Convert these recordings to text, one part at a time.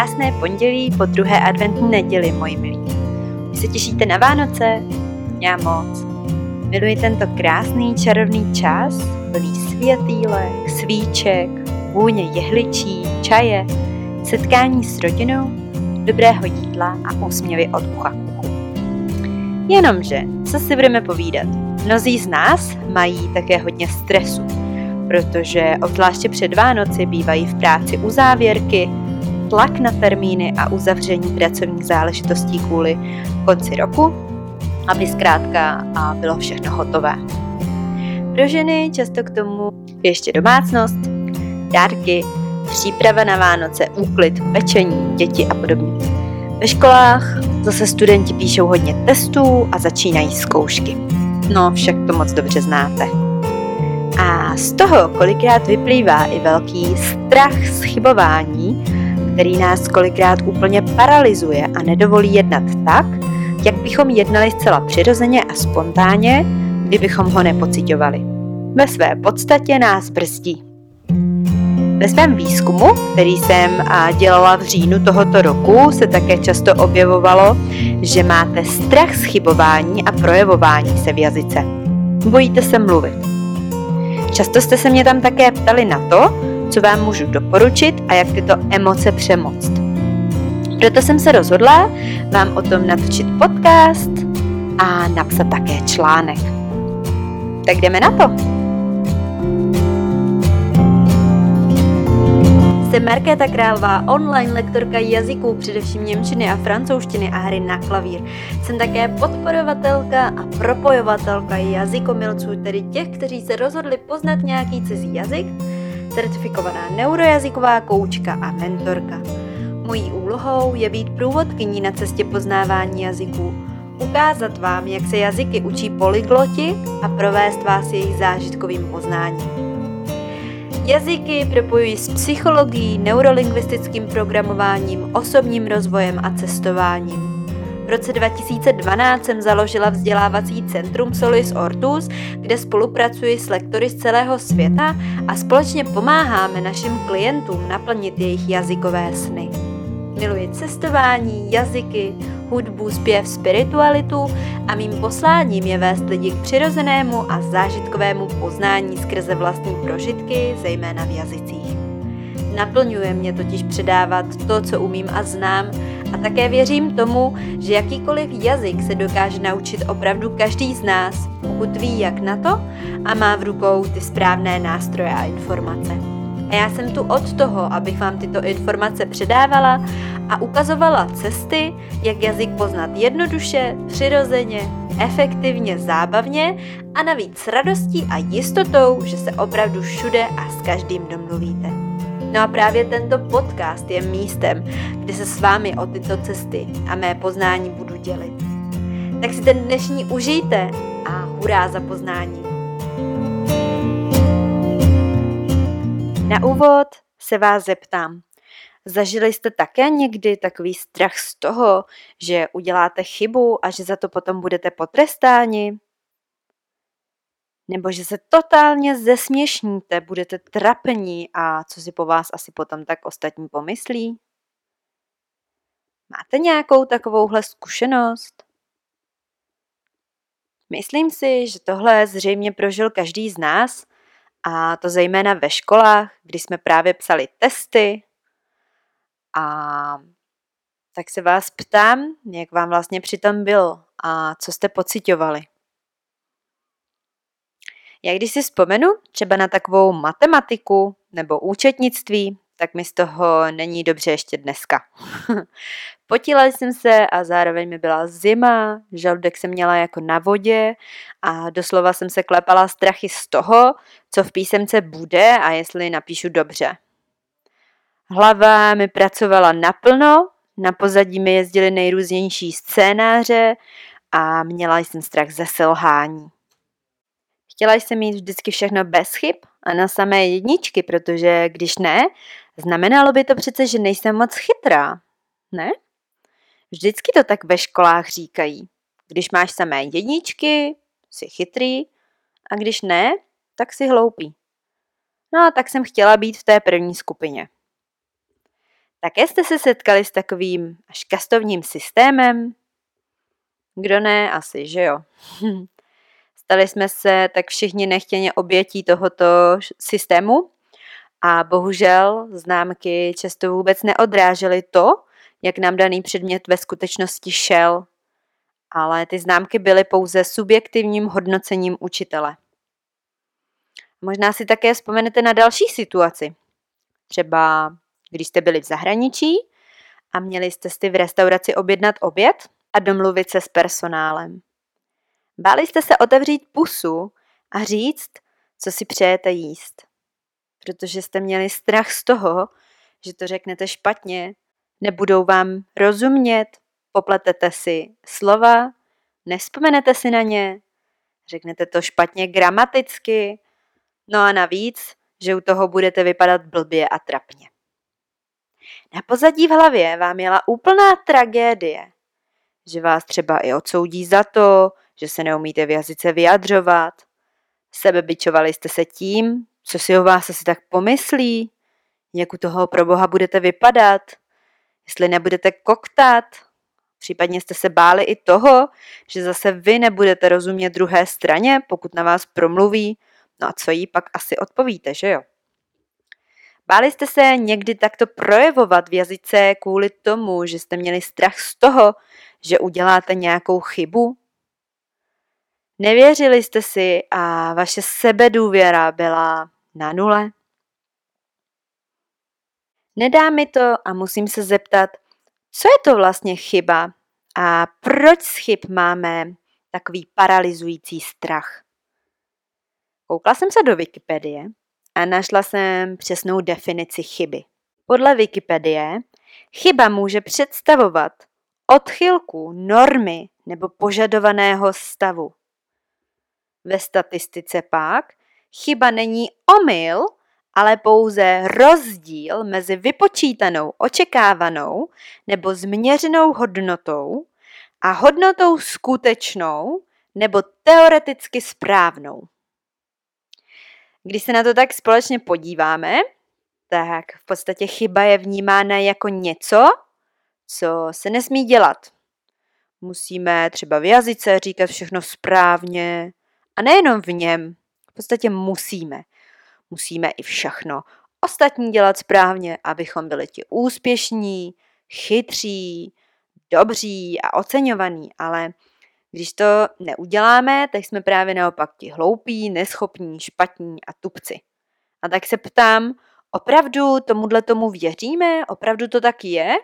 krásné pondělí po druhé adventní neděli, moji milí. Vy se těšíte na Vánoce? Já moc. Miluji tento krásný čarovný čas, plný světýlek, svíček, vůně jehličí, čaje, setkání s rodinou, dobrého jídla a úsměvy od ucha. Jenomže, co si budeme povídat? Mnozí z nás mají také hodně stresu, protože obzvláště před Vánoci bývají v práci u závěrky, tlak na termíny a uzavření pracovních záležitostí kvůli konci roku, aby zkrátka bylo všechno hotové. Pro ženy často k tomu ještě domácnost, dárky, příprava na Vánoce, úklid, pečení, děti a podobně. Ve školách zase studenti píšou hodně testů a začínají zkoušky. No, však to moc dobře znáte. A z toho kolikrát vyplývá i velký strach z chybování, který nás kolikrát úplně paralyzuje a nedovolí jednat tak, jak bychom jednali zcela přirozeně a spontánně, kdybychom ho nepocitovali. Ve své podstatě nás brzdí. Ve svém výzkumu, který jsem dělala v říjnu tohoto roku, se také často objevovalo, že máte strach z chybování a projevování se v jazyce. Bojíte se mluvit. Často jste se mě tam také ptali na to, co vám můžu doporučit a jak tyto emoce přemoct. Proto jsem se rozhodla vám o tom natočit podcast a napsat také článek. Tak jdeme na to! Jsem Markéta Králová, online lektorka jazyků, především Němčiny a francouzštiny a hry na klavír. Jsem také podporovatelka a propojovatelka jazykomilců, tedy těch, kteří se rozhodli poznat nějaký cizí jazyk, certifikovaná neurojazyková koučka a mentorka. Mojí úlohou je být průvodkyní na cestě poznávání jazyků, ukázat vám, jak se jazyky učí polygloti a provést vás jejich zážitkovým poznáním. Jazyky propojují s psychologií, neurolingvistickým programováním, osobním rozvojem a cestováním. V roce 2012 jsem založila vzdělávací centrum Solis Ortus, kde spolupracuji s lektory z celého světa a společně pomáháme našim klientům naplnit jejich jazykové sny. Miluji cestování, jazyky, hudbu, zpěv, spiritualitu a mým posláním je vést lidi k přirozenému a zážitkovému poznání skrze vlastní prožitky, zejména v jazycích. Naplňuje mě totiž předávat to, co umím a znám a také věřím tomu, že jakýkoliv jazyk se dokáže naučit opravdu každý z nás, pokud ví jak na to a má v rukou ty správné nástroje a informace. A já jsem tu od toho, abych vám tyto informace předávala a ukazovala cesty, jak jazyk poznat jednoduše, přirozeně, efektivně, zábavně a navíc s radostí a jistotou, že se opravdu všude a s každým domluvíte. No a právě tento podcast je místem, kde se s vámi o tyto cesty a mé poznání budu dělit. Tak si ten dnešní užijte a hurá za poznání. Na úvod se vás zeptám. Zažili jste také někdy takový strach z toho, že uděláte chybu a že za to potom budete potrestáni? Nebo že se totálně zesměšníte, budete trapení a co si po vás asi potom tak ostatní pomyslí? Máte nějakou takovouhle zkušenost? Myslím si, že tohle zřejmě prožil každý z nás a to zejména ve školách, kdy jsme právě psali testy. A tak se vás ptám, jak vám vlastně přitom bylo a co jste pocitovali. Já když si vzpomenu třeba na takovou matematiku nebo účetnictví, tak mi z toho není dobře ještě dneska. Potila jsem se a zároveň mi byla zima, žaludek jsem měla jako na vodě a doslova jsem se klepala strachy z toho, co v písemce bude a jestli napíšu dobře. Hlava mi pracovala naplno, na pozadí mi jezdily nejrůznější scénáře a měla jsem strach ze selhání. Chtěla jsem mít vždycky všechno bez chyb a na samé jedničky, protože když ne, znamenalo by to přece, že nejsem moc chytrá, ne? Vždycky to tak ve školách říkají. Když máš samé jedničky, jsi chytrý a když ne, tak si hloupý. No a tak jsem chtěla být v té první skupině. Také jste se setkali s takovým až kastovním systémem? Kdo ne? Asi, že jo. Stali jsme se tak všichni nechtěně obětí tohoto systému a bohužel známky často vůbec neodrážely to, jak nám daný předmět ve skutečnosti šel, ale ty známky byly pouze subjektivním hodnocením učitele. Možná si také vzpomenete na další situaci. Třeba když jste byli v zahraničí a měli jste si v restauraci objednat oběd a domluvit se s personálem. Báli jste se otevřít pusu a říct, co si přejete jíst. Protože jste měli strach z toho, že to řeknete špatně, nebudou vám rozumět, popletete si slova, nespomenete si na ně, řeknete to špatně gramaticky, no a navíc, že u toho budete vypadat blbě a trapně. Na pozadí v hlavě vám jela úplná tragédie, že vás třeba i odsoudí za to, že se neumíte v jazyce vyjadřovat. Sebebičovali jste se tím, co si o vás asi tak pomyslí, jak u toho pro boha budete vypadat, jestli nebudete koktat, případně jste se báli i toho, že zase vy nebudete rozumět druhé straně, pokud na vás promluví, no a co jí pak asi odpovíte, že jo? Báli jste se někdy takto projevovat v jazyce kvůli tomu, že jste měli strach z toho, že uděláte nějakou chybu? Nevěřili jste si a vaše sebedůvěra byla na nule? Nedá mi to a musím se zeptat, co je to vlastně chyba a proč z chyb máme takový paralyzující strach? Koukla jsem se do Wikipedie a našla jsem přesnou definici chyby. Podle Wikipedie chyba může představovat odchylku normy nebo požadovaného stavu. Ve statistice pak chyba není omyl, ale pouze rozdíl mezi vypočítanou, očekávanou nebo změřenou hodnotou a hodnotou skutečnou nebo teoreticky správnou. Když se na to tak společně podíváme, tak v podstatě chyba je vnímána jako něco, co se nesmí dělat. Musíme třeba v jazyce říkat všechno správně a nejenom v něm, v podstatě musíme. Musíme i všechno ostatní dělat správně, abychom byli ti úspěšní, chytří, dobří a oceňovaní, ale když to neuděláme, tak jsme právě naopak ti hloupí, neschopní, špatní a tupci. A tak se ptám, opravdu tomuhle tomu věříme? Opravdu to tak je?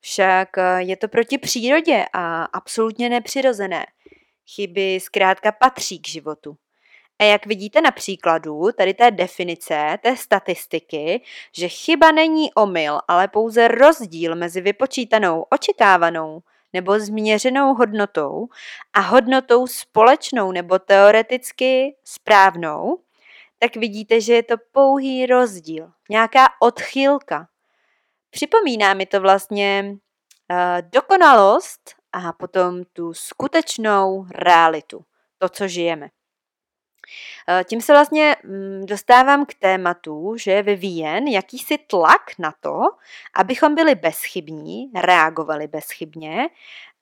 Však je to proti přírodě a absolutně nepřirozené. Chyby zkrátka patří k životu. A jak vidíte na příkladu tady té definice, té statistiky, že chyba není omyl, ale pouze rozdíl mezi vypočítanou, očekávanou nebo změřenou hodnotou a hodnotou společnou nebo teoreticky správnou, tak vidíte, že je to pouhý rozdíl, nějaká odchylka. Připomíná mi to vlastně uh, dokonalost a potom tu skutečnou realitu, to, co žijeme. Eh, tím se vlastně mm, dostávám k tématu, že je vyvíjen jakýsi tlak na to, abychom byli bezchybní, reagovali bezchybně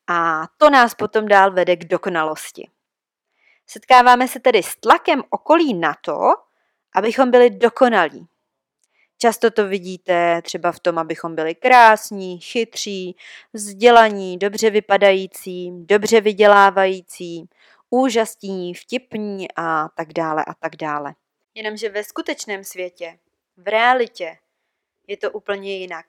a to nás potom dál vede k dokonalosti. Setkáváme se tedy s tlakem okolí na to, abychom byli dokonalí. Často to vidíte třeba v tom, abychom byli krásní, chytří, vzdělaní, dobře vypadající, dobře vydělávající, úžasní, vtipní a tak dále a tak dále. Jenomže ve skutečném světě, v realitě, je to úplně jinak.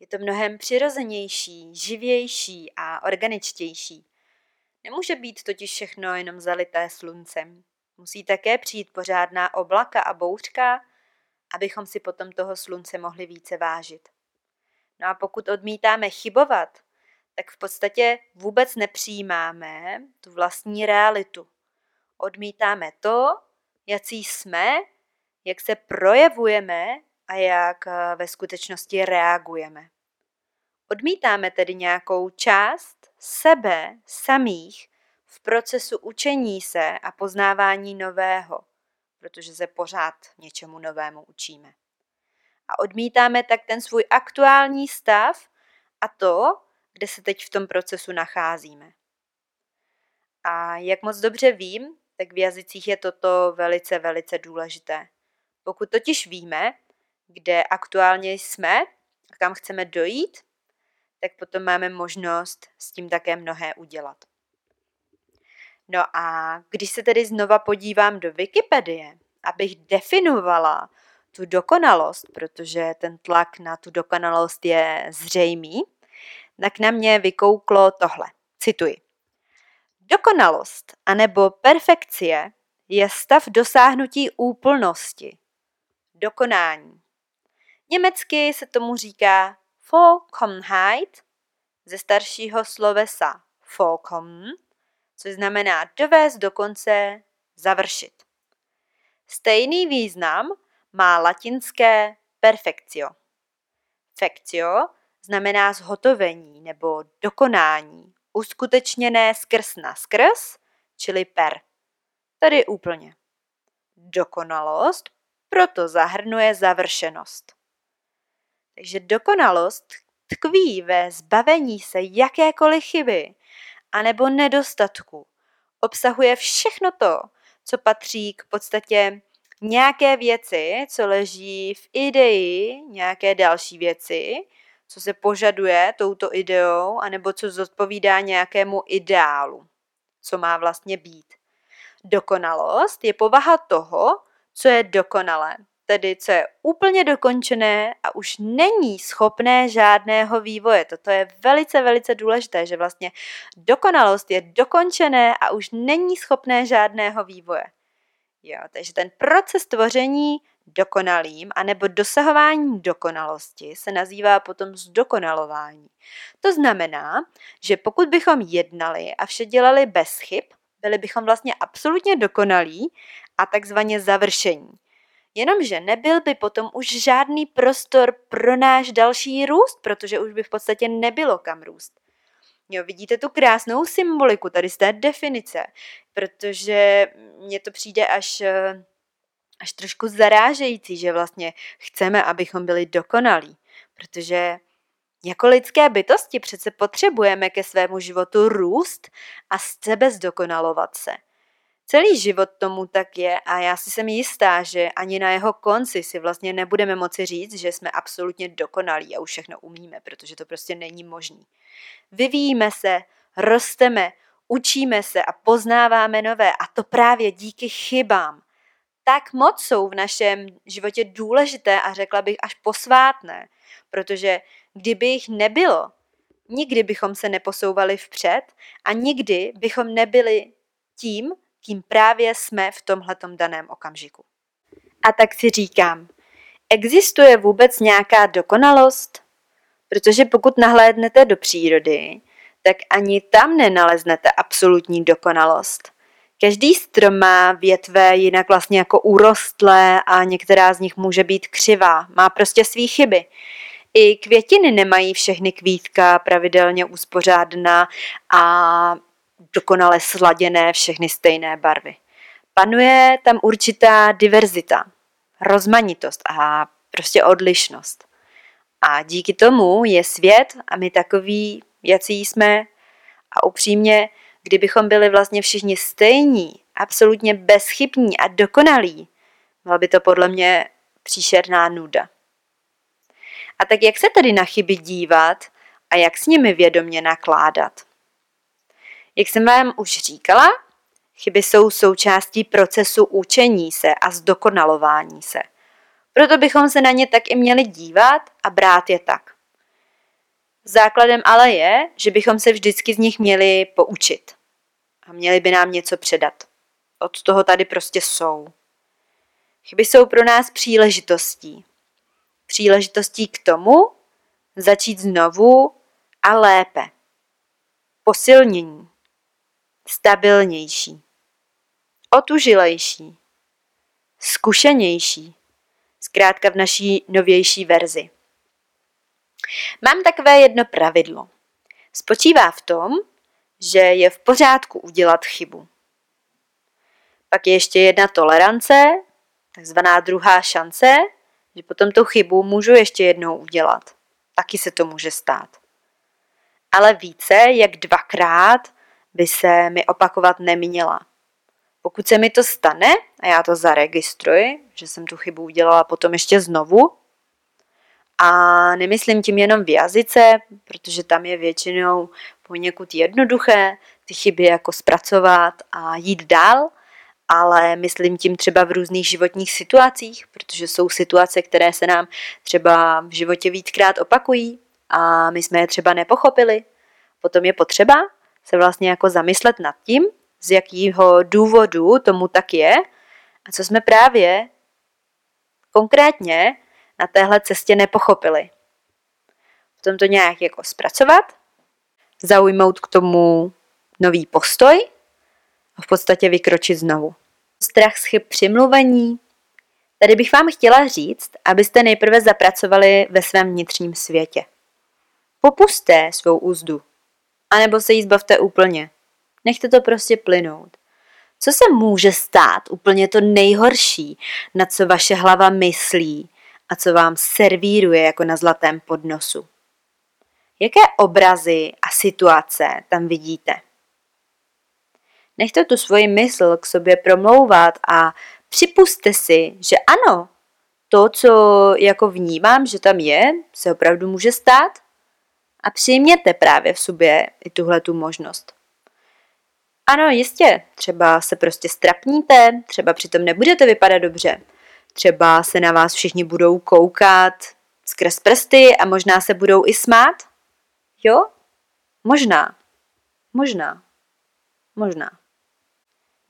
Je to mnohem přirozenější, živější a organičtější. Nemůže být totiž všechno jenom zalité sluncem. Musí také přijít pořádná oblaka a bouřka, abychom si potom toho slunce mohli více vážit. No a pokud odmítáme chybovat, tak v podstatě vůbec nepřijímáme tu vlastní realitu. Odmítáme to, jaký jsme, jak se projevujeme a jak eh, ve skutečnosti reagujeme. Odmítáme tedy nějakou část sebe samých v procesu učení se a poznávání nového, protože se pořád něčemu novému učíme. A odmítáme tak ten svůj aktuální stav a to, kde se teď v tom procesu nacházíme. A jak moc dobře vím, tak v jazycích je toto velice, velice důležité. Pokud totiž víme, kde aktuálně jsme a kam chceme dojít, tak potom máme možnost s tím také mnohé udělat. No a když se tedy znova podívám do Wikipedie, abych definovala tu dokonalost, protože ten tlak na tu dokonalost je zřejmý, tak na mě vykouklo tohle. Cituji. Dokonalost anebo perfekcie je stav dosáhnutí úplnosti, dokonání. Německy se tomu říká Vollkommenheit, ze staršího slovesa vollkommen, což znamená dovést do konce, završit. Stejný význam má latinské perfectio. Fectio znamená zhotovení nebo dokonání, uskutečněné skrz na skrz, čili per. Tady úplně. Dokonalost proto zahrnuje završenost. Takže dokonalost tkví ve zbavení se jakékoliv chyby anebo nedostatku. Obsahuje všechno to, co patří k podstatě nějaké věci, co leží v ideji nějaké další věci, co se požaduje touto ideou, anebo co zodpovídá nějakému ideálu, co má vlastně být. Dokonalost je povaha toho, co je dokonalé, tedy co je úplně dokončené a už není schopné žádného vývoje. Toto je velice, velice důležité, že vlastně dokonalost je dokončené a už není schopné žádného vývoje. Jo, takže ten proces tvoření dokonalým anebo dosahování dokonalosti se nazývá potom zdokonalování. To znamená, že pokud bychom jednali a vše dělali bez chyb, byli bychom vlastně absolutně dokonalí a takzvaně završení. Jenomže nebyl by potom už žádný prostor pro náš další růst, protože už by v podstatě nebylo kam růst. Jo, vidíte tu krásnou symboliku tady z té definice, protože mně to přijde až, až trošku zarážející, že vlastně chceme, abychom byli dokonalí, protože jako lidské bytosti přece potřebujeme ke svému životu růst a sebe zdokonalovat se. Celý život tomu tak je a já si jsem jistá, že ani na jeho konci si vlastně nebudeme moci říct, že jsme absolutně dokonalí a už všechno umíme, protože to prostě není možný. Vyvíjíme se, rosteme, učíme se a poznáváme nové a to právě díky chybám. Tak moc jsou v našem životě důležité a řekla bych až posvátné, protože kdyby jich nebylo, nikdy bychom se neposouvali vpřed a nikdy bychom nebyli tím, kým právě jsme v tomhletom daném okamžiku. A tak si říkám, existuje vůbec nějaká dokonalost? Protože pokud nahlédnete do přírody, tak ani tam nenaleznete absolutní dokonalost. Každý strom má větve jinak vlastně jako urostlé a některá z nich může být křivá. Má prostě své chyby. I květiny nemají všechny kvítka pravidelně uspořádná a dokonale sladěné, všechny stejné barvy. Panuje tam určitá diverzita, rozmanitost a prostě odlišnost. A díky tomu je svět a my takový, jací jsme a upřímně, kdybychom byli vlastně všichni stejní, absolutně bezchybní a dokonalí, byla by to podle mě příšerná nuda. A tak jak se tedy na chyby dívat a jak s nimi vědomě nakládat? Jak jsem vám už říkala, chyby jsou součástí procesu učení se a zdokonalování se. Proto bychom se na ně tak i měli dívat a brát je tak. Základem ale je, že bychom se vždycky z nich měli poučit. A měli by nám něco předat. Od toho tady prostě jsou. Chyby jsou pro nás příležitostí. Příležitostí k tomu začít znovu a lépe. Posilnění stabilnější, otužilejší, zkušenější, zkrátka v naší novější verzi. Mám takové jedno pravidlo. Spočívá v tom, že je v pořádku udělat chybu. Pak je ještě jedna tolerance, takzvaná druhá šance, že potom tu chybu můžu ještě jednou udělat. Taky se to může stát. Ale více jak dvakrát by se mi opakovat neměla. Pokud se mi to stane a já to zaregistruji, že jsem tu chybu udělala potom ještě znovu, a nemyslím tím jenom v jazyce, protože tam je většinou poněkud jednoduché ty chyby jako zpracovat a jít dál, ale myslím tím třeba v různých životních situacích, protože jsou situace, které se nám třeba v životě víckrát opakují a my jsme je třeba nepochopili. Potom je potřeba se vlastně jako zamyslet nad tím, z jakého důvodu tomu tak je a co jsme právě konkrétně na téhle cestě nepochopili. Potom to nějak jako zpracovat, zaujmout k tomu nový postoj a v podstatě vykročit znovu. Strach z chyb při mluvení. Tady bych vám chtěla říct, abyste nejprve zapracovali ve svém vnitřním světě. Popuste svou úzdu, anebo se jí zbavte úplně. Nechte to prostě plynout. Co se může stát úplně to nejhorší, na co vaše hlava myslí a co vám servíruje jako na zlatém podnosu? Jaké obrazy a situace tam vidíte? Nechte tu svoji mysl k sobě promlouvat a připuste si, že ano, to, co jako vnímám, že tam je, se opravdu může stát a přijměte právě v sobě i tuhle tu možnost. Ano, jistě, třeba se prostě strapníte, třeba přitom nebudete vypadat dobře, třeba se na vás všichni budou koukat skrz prsty a možná se budou i smát. Jo? Možná. Možná. Možná.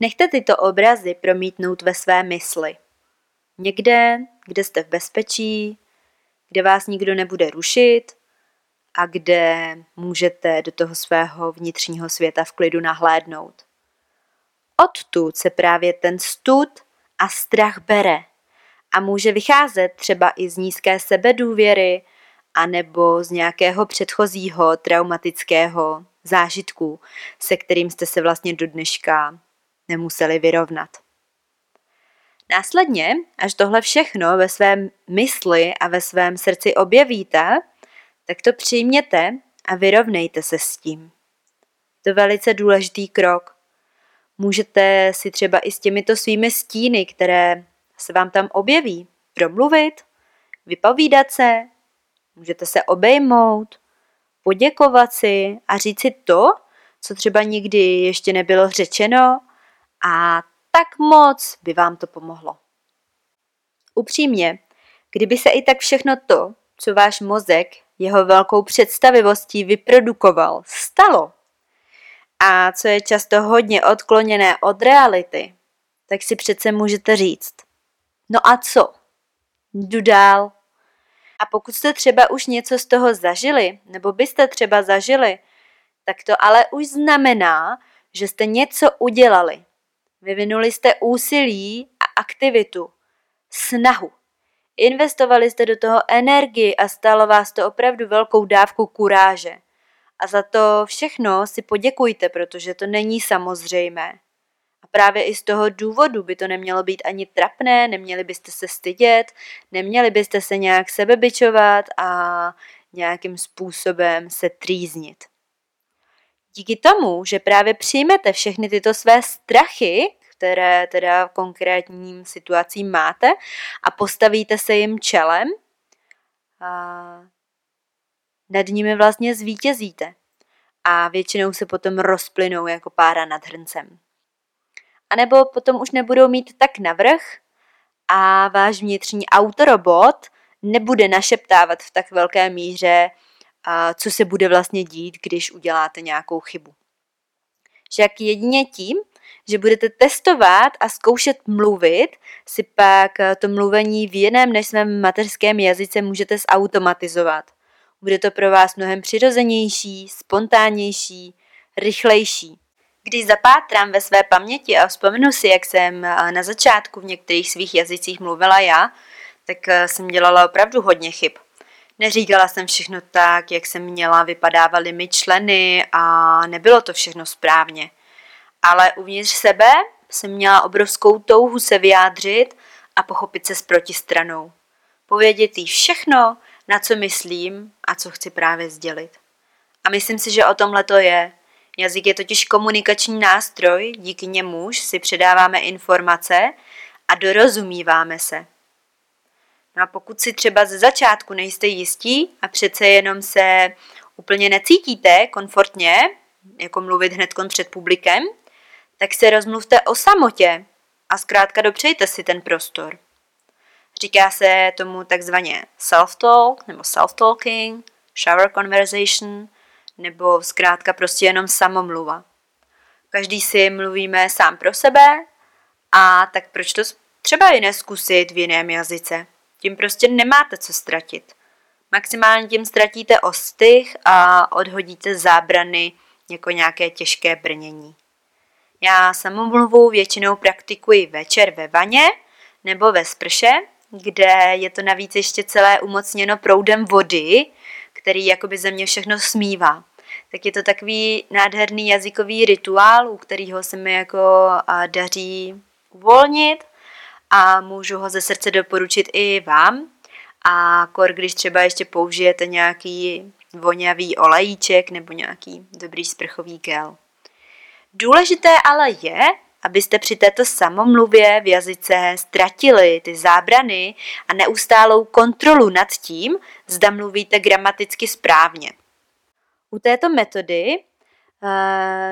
Nechte tyto obrazy promítnout ve své mysli. Někde, kde jste v bezpečí, kde vás nikdo nebude rušit a kde můžete do toho svého vnitřního světa v klidu nahlédnout. Odtud se právě ten stud a strach bere a může vycházet třeba i z nízké sebedůvěry anebo z nějakého předchozího traumatického zážitku, se kterým jste se vlastně do dneška nemuseli vyrovnat. Následně, až tohle všechno ve svém mysli a ve svém srdci objevíte, tak to přijměte a vyrovnejte se s tím. To je velice důležitý krok. Můžete si třeba i s těmito svými stíny, které se vám tam objeví, promluvit, vypovídat se, můžete se obejmout, poděkovat si a říct si to, co třeba nikdy ještě nebylo řečeno a tak moc by vám to pomohlo. Upřímně, kdyby se i tak všechno to, co váš mozek jeho velkou představivostí vyprodukoval, stalo, a co je často hodně odkloněné od reality, tak si přece můžete říct. No a co? Jdu dál. A pokud jste třeba už něco z toho zažili, nebo byste třeba zažili, tak to ale už znamená, že jste něco udělali. Vyvinuli jste úsilí a aktivitu, snahu. Investovali jste do toho energii a stalo vás to opravdu velkou dávku kuráže. A za to všechno si poděkujte, protože to není samozřejmé. A právě i z toho důvodu by to nemělo být ani trapné, neměli byste se stydět, neměli byste se nějak sebebičovat a nějakým způsobem se trýznit. Díky tomu, že právě přijmete všechny tyto své strachy, které teda konkrétním situacím máte a postavíte se jim čelem, a nad nimi vlastně zvítězíte a většinou se potom rozplynou jako pára nad hrncem. A nebo potom už nebudou mít tak navrh a váš vnitřní autorobot nebude našeptávat v tak velké míře, co se bude vlastně dít, když uděláte nějakou chybu. Však jedině tím, že budete testovat a zkoušet mluvit, si pak to mluvení v jiném než svém mateřském jazyce můžete zautomatizovat. Bude to pro vás mnohem přirozenější, spontánnější, rychlejší. Když zapátrám ve své paměti a vzpomenu si, jak jsem na začátku v některých svých jazycích mluvila já, tak jsem dělala opravdu hodně chyb. Neříkala jsem všechno tak, jak jsem měla, vypadávaly mi členy a nebylo to všechno správně. Ale uvnitř sebe jsem měla obrovskou touhu se vyjádřit a pochopit se s protistranou. povědět jí všechno, na co myslím a co chci právě sdělit. A myslím si, že o tomhle to je. Jazyk je totiž komunikační nástroj, díky němuž si předáváme informace a dorozumíváme se. No a pokud si třeba ze začátku nejste jistí a přece jenom se úplně necítíte komfortně, jako mluvit hned před publikem, tak se rozmluvte o samotě a zkrátka dopřejte si ten prostor. Říká se tomu takzvaně self-talk nebo self-talking, shower conversation, nebo zkrátka prostě jenom samomluva. Každý si mluvíme sám pro sebe a tak proč to třeba i neskusit v jiném jazyce? Tím prostě nemáte co ztratit. Maximálně tím ztratíte ostych a odhodíte zábrany jako nějaké těžké brnění. Já samomluvu většinou praktikuji večer ve vaně nebo ve sprše, kde je to navíc ještě celé umocněno proudem vody, který jakoby ze mě všechno smívá. Tak je to takový nádherný jazykový rituál, u kterého se mi jako daří uvolnit a můžu ho ze srdce doporučit i vám. A kor, když třeba ještě použijete nějaký vonavý olejíček nebo nějaký dobrý sprchový gel. Důležité ale je, abyste při této samomluvě v jazyce ztratili ty zábrany a neustálou kontrolu nad tím, zda mluvíte gramaticky správně. U této metody uh,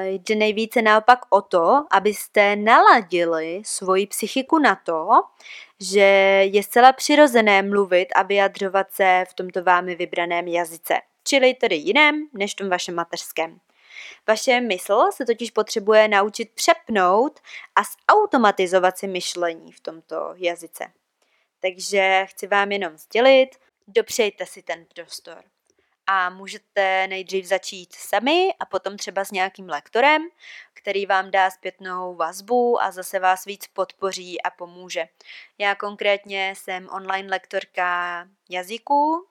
jde nejvíce naopak o to, abyste naladili svoji psychiku na to, že je zcela přirozené mluvit a vyjadřovat se v tomto vámi vybraném jazyce, čili tedy jiném než v tom vašem mateřském. Vaše mysl se totiž potřebuje naučit přepnout a zautomatizovat si myšlení v tomto jazyce. Takže chci vám jenom sdělit, dopřejte si ten prostor. A můžete nejdřív začít sami a potom třeba s nějakým lektorem, který vám dá zpětnou vazbu a zase vás víc podpoří a pomůže. Já konkrétně jsem online lektorka jazyků,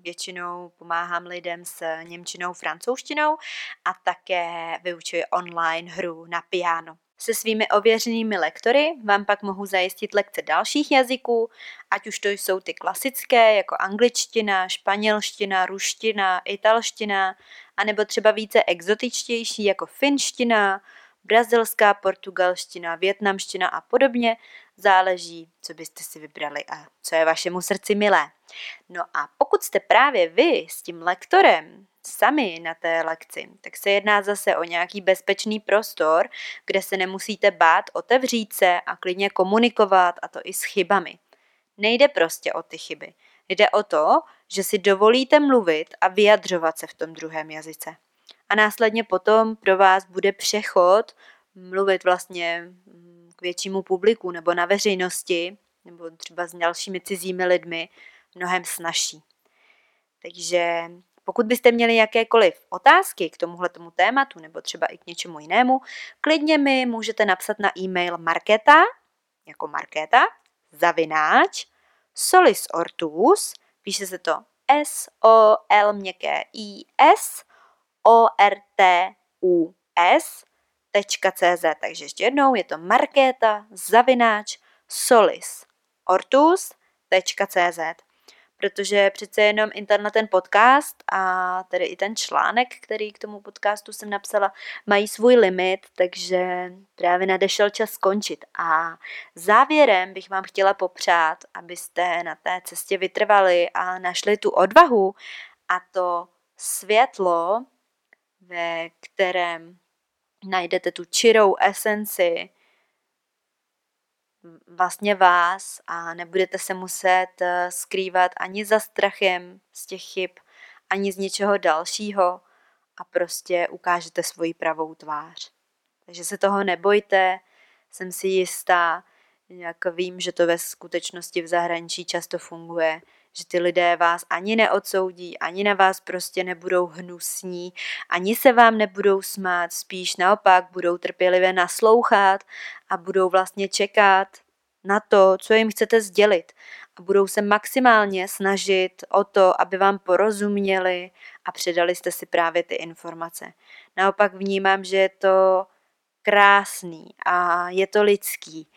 většinou pomáhám lidem s němčinou, francouzštinou a také vyučuji online hru na piano. Se svými ověřenými lektory vám pak mohu zajistit lekce dalších jazyků, ať už to jsou ty klasické, jako angličtina, španělština, ruština, italština, anebo třeba více exotičtější, jako finština, brazilská, portugalština, větnamština a podobně. Záleží, co byste si vybrali a co je vašemu srdci milé. No a pokud jste právě vy s tím lektorem sami na té lekci, tak se jedná zase o nějaký bezpečný prostor, kde se nemusíte bát otevřít se a klidně komunikovat a to i s chybami. Nejde prostě o ty chyby. Jde o to, že si dovolíte mluvit a vyjadřovat se v tom druhém jazyce. A následně potom pro vás bude přechod mluvit vlastně k většímu publiku nebo na veřejnosti, nebo třeba s dalšími cizími lidmi, mnohem snažší. Takže pokud byste měli jakékoliv otázky k tomuhle tomu tématu nebo třeba i k něčemu jinému, klidně mi můžete napsat na e-mail marketa, jako marketa, zavináč, solisortus, píše se to S-O-L měkké I-S, O-R-T-U-S, takže ještě jednou je to markéta, zavináč, solis, ortus.cz protože přece jenom internet ten podcast a tedy i ten článek, který k tomu podcastu jsem napsala, mají svůj limit, takže právě nadešel čas skončit. A závěrem bych vám chtěla popřát, abyste na té cestě vytrvali a našli tu odvahu a to světlo, ve kterém najdete tu čirou esenci vlastně vás a nebudete se muset eh, skrývat ani za strachem z těch chyb, ani z něčeho dalšího a prostě ukážete svoji pravou tvář. Takže se toho nebojte, jsem si jistá, jak vím, že to ve skutečnosti v zahraničí často funguje, že ty lidé vás ani neodsoudí, ani na vás prostě nebudou hnusní, ani se vám nebudou smát, spíš naopak budou trpělivě naslouchat a budou vlastně čekat na to, co jim chcete sdělit. A budou se maximálně snažit o to, aby vám porozuměli a předali jste si právě ty informace. Naopak vnímám, že je to krásný a je to lidský.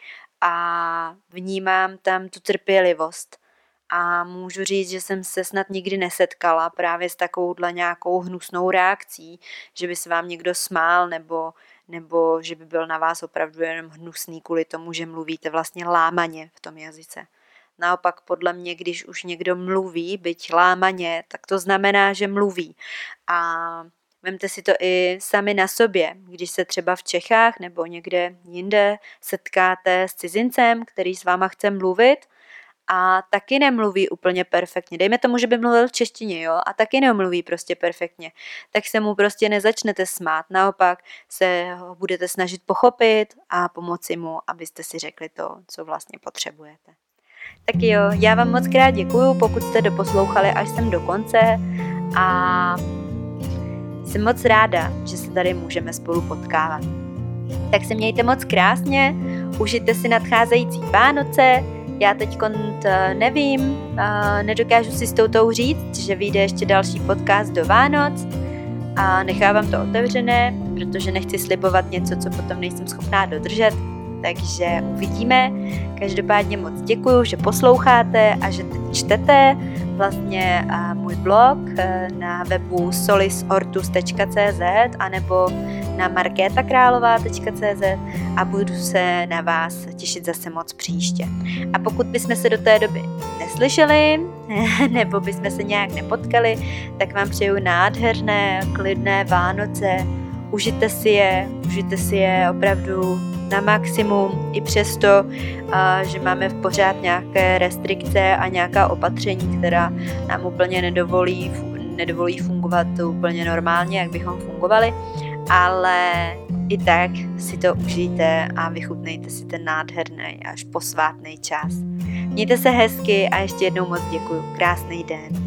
A vnímám tam tu trpělivost a můžu říct, že jsem se snad nikdy nesetkala právě s takovouhle nějakou hnusnou reakcí, že by se vám někdo smál nebo, nebo že by byl na vás opravdu jenom hnusný kvůli tomu, že mluvíte vlastně lámaně v tom jazyce. Naopak podle mě, když už někdo mluví, byť lámaně, tak to znamená, že mluví. A Vemte si to i sami na sobě, když se třeba v Čechách nebo někde jinde setkáte s cizincem, který s váma chce mluvit a taky nemluví úplně perfektně. Dejme tomu, že by mluvil v češtině, jo, a taky nemluví prostě perfektně. Tak se mu prostě nezačnete smát, naopak se ho budete snažit pochopit a pomoci mu, abyste si řekli to, co vlastně potřebujete. Tak jo, já vám moc krát děkuju, pokud jste doposlouchali až sem do konce a jsem moc ráda, že se tady můžeme spolu potkávat. Tak se mějte moc krásně, užijte si nadcházející Vánoce, já teď nevím, nedokážu si s toutou říct, že vyjde ještě další podcast do Vánoc a nechávám to otevřené, protože nechci slibovat něco, co potom nejsem schopná dodržet, takže uvidíme. Každopádně moc děkuji, že posloucháte a že teď čtete vlastně můj blog e, na webu solisortus.cz anebo na markétakrálová.cz a budu se na vás těšit zase moc příště. A pokud bychom se do té doby neslyšeli, nebo bychom se nějak nepotkali, tak vám přeju nádherné, klidné Vánoce, užijte si je, užijte si je opravdu na maximum, i přesto, že máme v pořád nějaké restrikce a nějaká opatření, která nám úplně nedovolí, nedovolí fungovat úplně normálně, jak bychom fungovali, ale i tak si to užijte a vychutnejte si ten nádherný až posvátný čas. Mějte se hezky a ještě jednou moc děkuji. Krásný den.